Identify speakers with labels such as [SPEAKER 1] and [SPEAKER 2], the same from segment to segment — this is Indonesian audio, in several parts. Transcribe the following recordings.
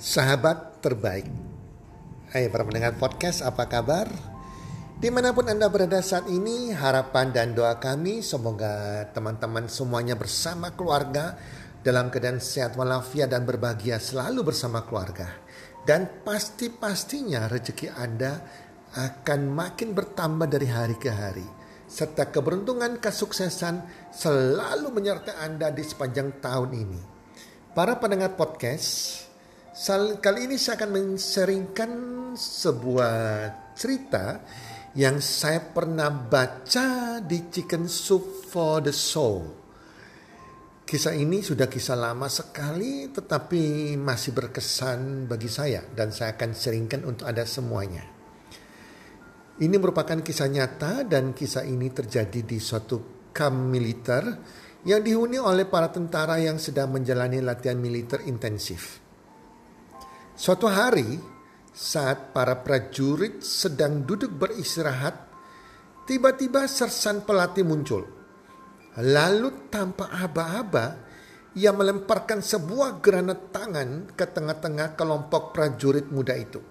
[SPEAKER 1] Sahabat terbaik Hai para pendengar podcast apa kabar? Di mana pun Anda berada saat ini harapan dan doa kami Semoga teman-teman semuanya bersama keluarga Dalam keadaan sehat walafiat dan berbahagia selalu bersama keluarga Dan pasti-pastinya rezeki Anda akan makin bertambah dari hari ke hari serta keberuntungan kesuksesan selalu menyertai Anda di sepanjang tahun ini. Para pendengar podcast, Kali ini saya akan menseringkan sebuah cerita yang saya pernah baca di Chicken Soup for the Soul. Kisah ini sudah kisah lama sekali tetapi masih berkesan bagi saya dan saya akan seringkan untuk Anda semuanya. Ini merupakan kisah nyata dan kisah ini terjadi di suatu kamp militer yang dihuni oleh para tentara yang sedang menjalani latihan militer intensif. Suatu hari, saat para prajurit sedang duduk beristirahat, tiba-tiba sersan pelatih muncul. Lalu tanpa aba-aba, ia melemparkan sebuah granat tangan ke tengah-tengah kelompok prajurit muda itu.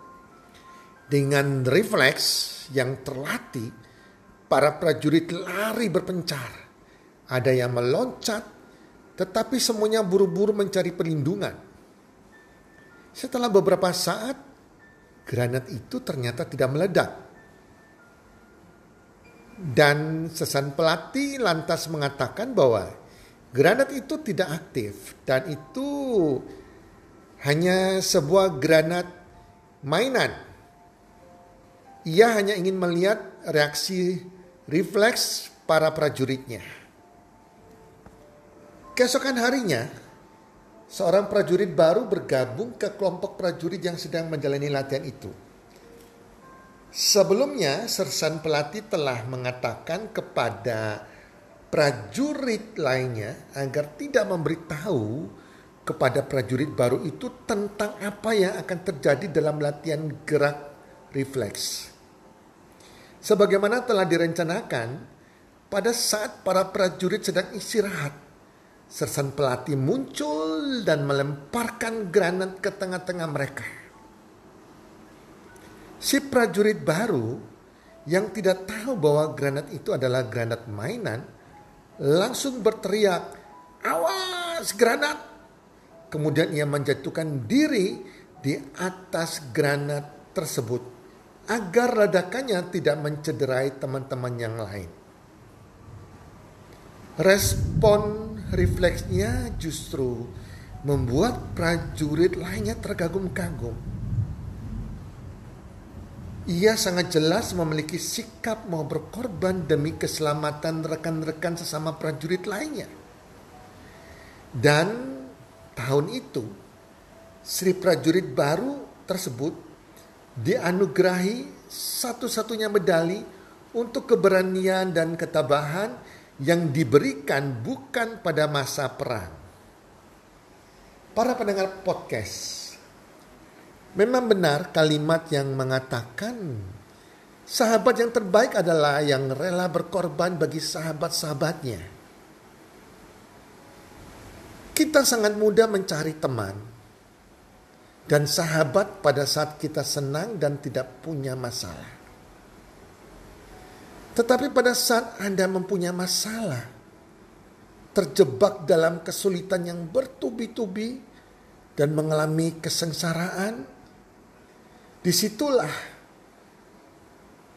[SPEAKER 1] Dengan refleks yang terlatih, para prajurit lari berpencar. Ada yang meloncat, tetapi semuanya buru-buru mencari perlindungan. Setelah beberapa saat, granat itu ternyata tidak meledak. Dan sesan pelatih lantas mengatakan bahwa granat itu tidak aktif dan itu hanya sebuah granat mainan. Ia hanya ingin melihat reaksi refleks para prajuritnya. Keesokan harinya, seorang prajurit baru bergabung ke kelompok prajurit yang sedang menjalani latihan itu. Sebelumnya, sersan pelatih telah mengatakan kepada prajurit lainnya agar tidak memberitahu kepada prajurit baru itu tentang apa yang akan terjadi dalam latihan gerak refleks. Sebagaimana telah direncanakan, pada saat para prajurit sedang istirahat, sersan pelatih muncul dan melemparkan granat ke tengah-tengah mereka. Si prajurit baru yang tidak tahu bahwa granat itu adalah granat mainan langsung berteriak, "Awas, granat!" Kemudian ia menjatuhkan diri di atas granat tersebut agar ledakannya tidak mencederai teman-teman yang lain. Respon refleksnya justru membuat prajurit lainnya tergagum-kagum. Ia sangat jelas memiliki sikap mau berkorban demi keselamatan rekan-rekan sesama prajurit lainnya. Dan tahun itu, Sri prajurit baru tersebut dianugerahi satu-satunya medali untuk keberanian dan ketabahan yang diberikan bukan pada masa perang. Para pendengar podcast, memang benar kalimat yang mengatakan sahabat yang terbaik adalah yang rela berkorban bagi sahabat-sahabatnya. Kita sangat mudah mencari teman dan sahabat pada saat kita senang dan tidak punya masalah. Tetapi pada saat Anda mempunyai masalah, terjebak dalam kesulitan yang bertubi-tubi dan mengalami kesengsaraan, di situlah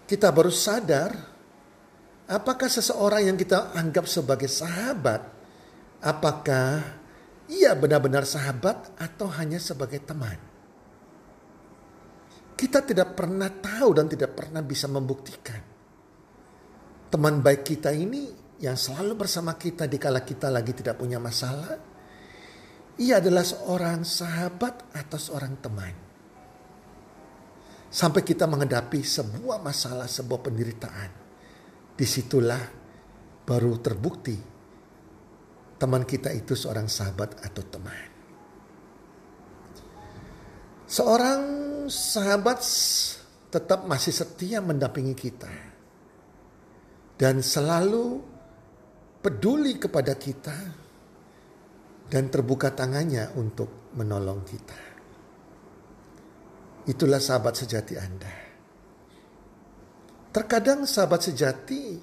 [SPEAKER 1] kita baru sadar apakah seseorang yang kita anggap sebagai sahabat, apakah ia benar-benar sahabat atau hanya sebagai teman. Kita tidak pernah tahu dan tidak pernah bisa membuktikan teman baik kita ini yang selalu bersama kita di kala kita lagi tidak punya masalah, ia adalah seorang sahabat atau seorang teman. Sampai kita menghadapi sebuah masalah, sebuah penderitaan. Di situlah baru terbukti teman kita itu seorang sahabat atau teman. Seorang sahabat tetap masih setia mendampingi kita dan selalu peduli kepada kita dan terbuka tangannya untuk menolong kita. itulah sahabat sejati Anda. Terkadang sahabat sejati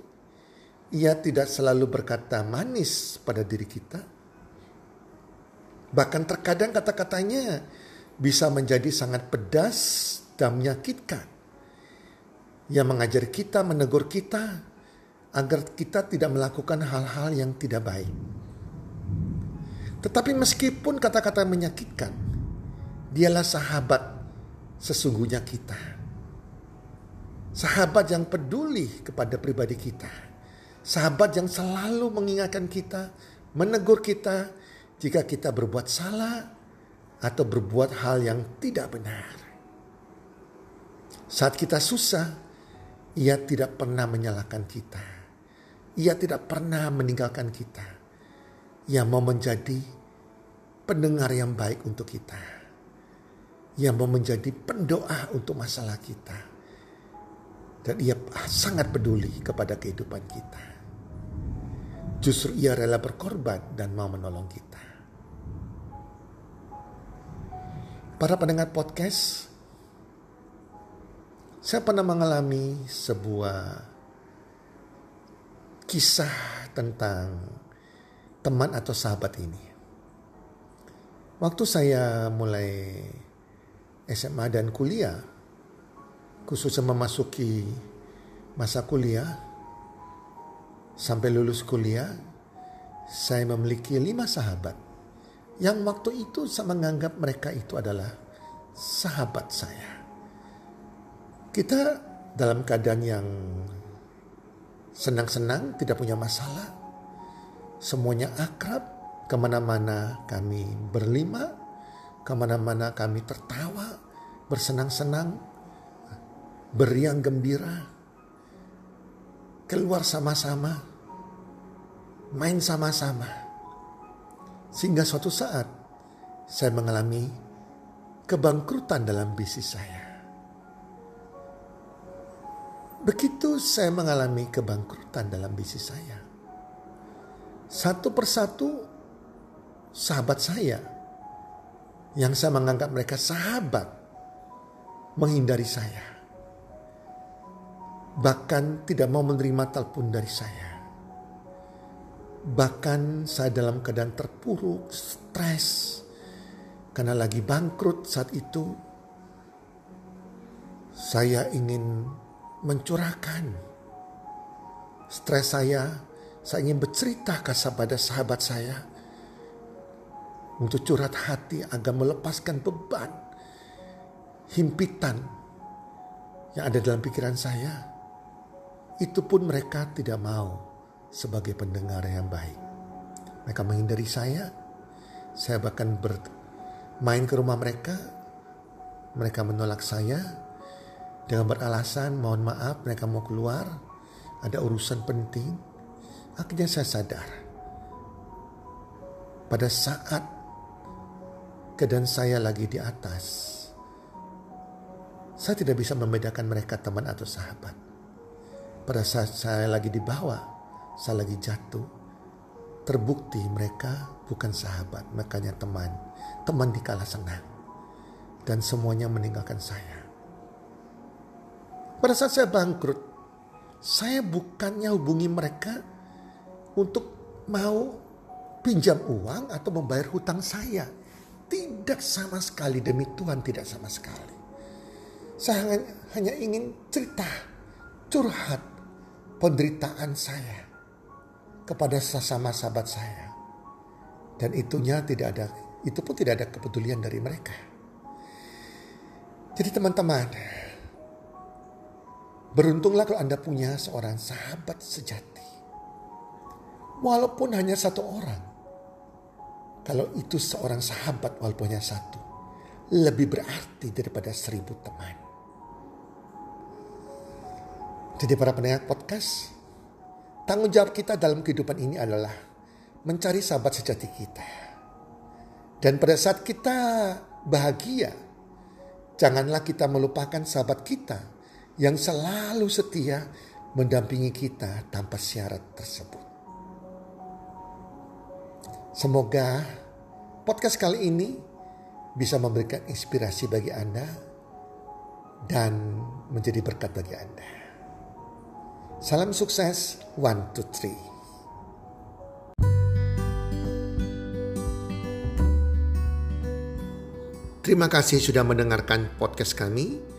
[SPEAKER 1] ia tidak selalu berkata manis pada diri kita. Bahkan terkadang kata-katanya bisa menjadi sangat pedas dan menyakitkan. Yang mengajar kita, menegur kita, agar kita tidak melakukan hal-hal yang tidak baik. Tetapi meskipun kata-kata menyakitkan, dialah sahabat sesungguhnya kita Sahabat yang peduli kepada pribadi kita. Sahabat yang selalu mengingatkan kita, menegur kita jika kita berbuat salah atau berbuat hal yang tidak benar. Saat kita susah, ia tidak pernah menyalahkan kita. Ia tidak pernah meninggalkan kita. Ia mau menjadi pendengar yang baik untuk kita. Ia mau menjadi pendoa untuk masalah kita dan ia sangat peduli kepada kehidupan kita. Justru ia rela berkorban dan mau menolong kita. Para pendengar podcast, saya pernah mengalami sebuah kisah tentang teman atau sahabat ini. Waktu saya mulai SMA dan kuliah, khususnya memasuki masa kuliah sampai lulus kuliah saya memiliki lima sahabat yang waktu itu saya menganggap mereka itu adalah sahabat saya. Kita dalam keadaan yang senang-senang, tidak punya masalah. Semuanya akrab, ke mana-mana kami berlima, ke mana-mana kami tertawa, bersenang-senang, beriang gembira, keluar sama-sama, main sama-sama. Sehingga suatu saat saya mengalami kebangkrutan dalam bisnis saya. Begitu saya mengalami kebangkrutan dalam bisnis saya. Satu persatu sahabat saya yang saya menganggap mereka sahabat menghindari saya bahkan tidak mau menerima telepon dari saya. Bahkan saya dalam keadaan terpuruk, stres, karena lagi bangkrut saat itu. Saya ingin mencurahkan stres saya, saya ingin bercerita kepada sahabat saya untuk curhat hati agar melepaskan beban, himpitan yang ada dalam pikiran saya itu pun mereka tidak mau sebagai pendengar yang baik. Mereka menghindari saya. Saya bahkan bermain ke rumah mereka. Mereka menolak saya dengan beralasan mohon maaf mereka mau keluar. Ada urusan penting. Akhirnya saya sadar. Pada saat keadaan saya lagi di atas. Saya tidak bisa membedakan mereka teman atau sahabat pada saat saya lagi di bawah, saya lagi jatuh, terbukti mereka bukan sahabat, makanya teman. Teman dikala senang. Dan semuanya meninggalkan saya. Pada saat saya bangkrut, saya bukannya hubungi mereka untuk mau pinjam uang atau membayar hutang saya. Tidak sama sekali demi Tuhan tidak sama sekali. Saya hanya ingin cerita, curhat, penderitaan saya kepada sesama sahabat saya. Dan itunya tidak ada, itu pun tidak ada kepedulian dari mereka. Jadi teman-teman, beruntunglah kalau Anda punya seorang sahabat sejati. Walaupun hanya satu orang. Kalau itu seorang sahabat walaupun hanya satu. Lebih berarti daripada seribu teman. Jadi para pendengar podcast, tanggung jawab kita dalam kehidupan ini adalah mencari sahabat sejati kita. Dan pada saat kita bahagia, janganlah kita melupakan sahabat kita yang selalu setia mendampingi kita tanpa syarat tersebut. Semoga podcast kali ini bisa memberikan inspirasi bagi Anda dan menjadi berkat bagi Anda. Salam sukses, one, two, three. Terima kasih sudah mendengarkan podcast kami.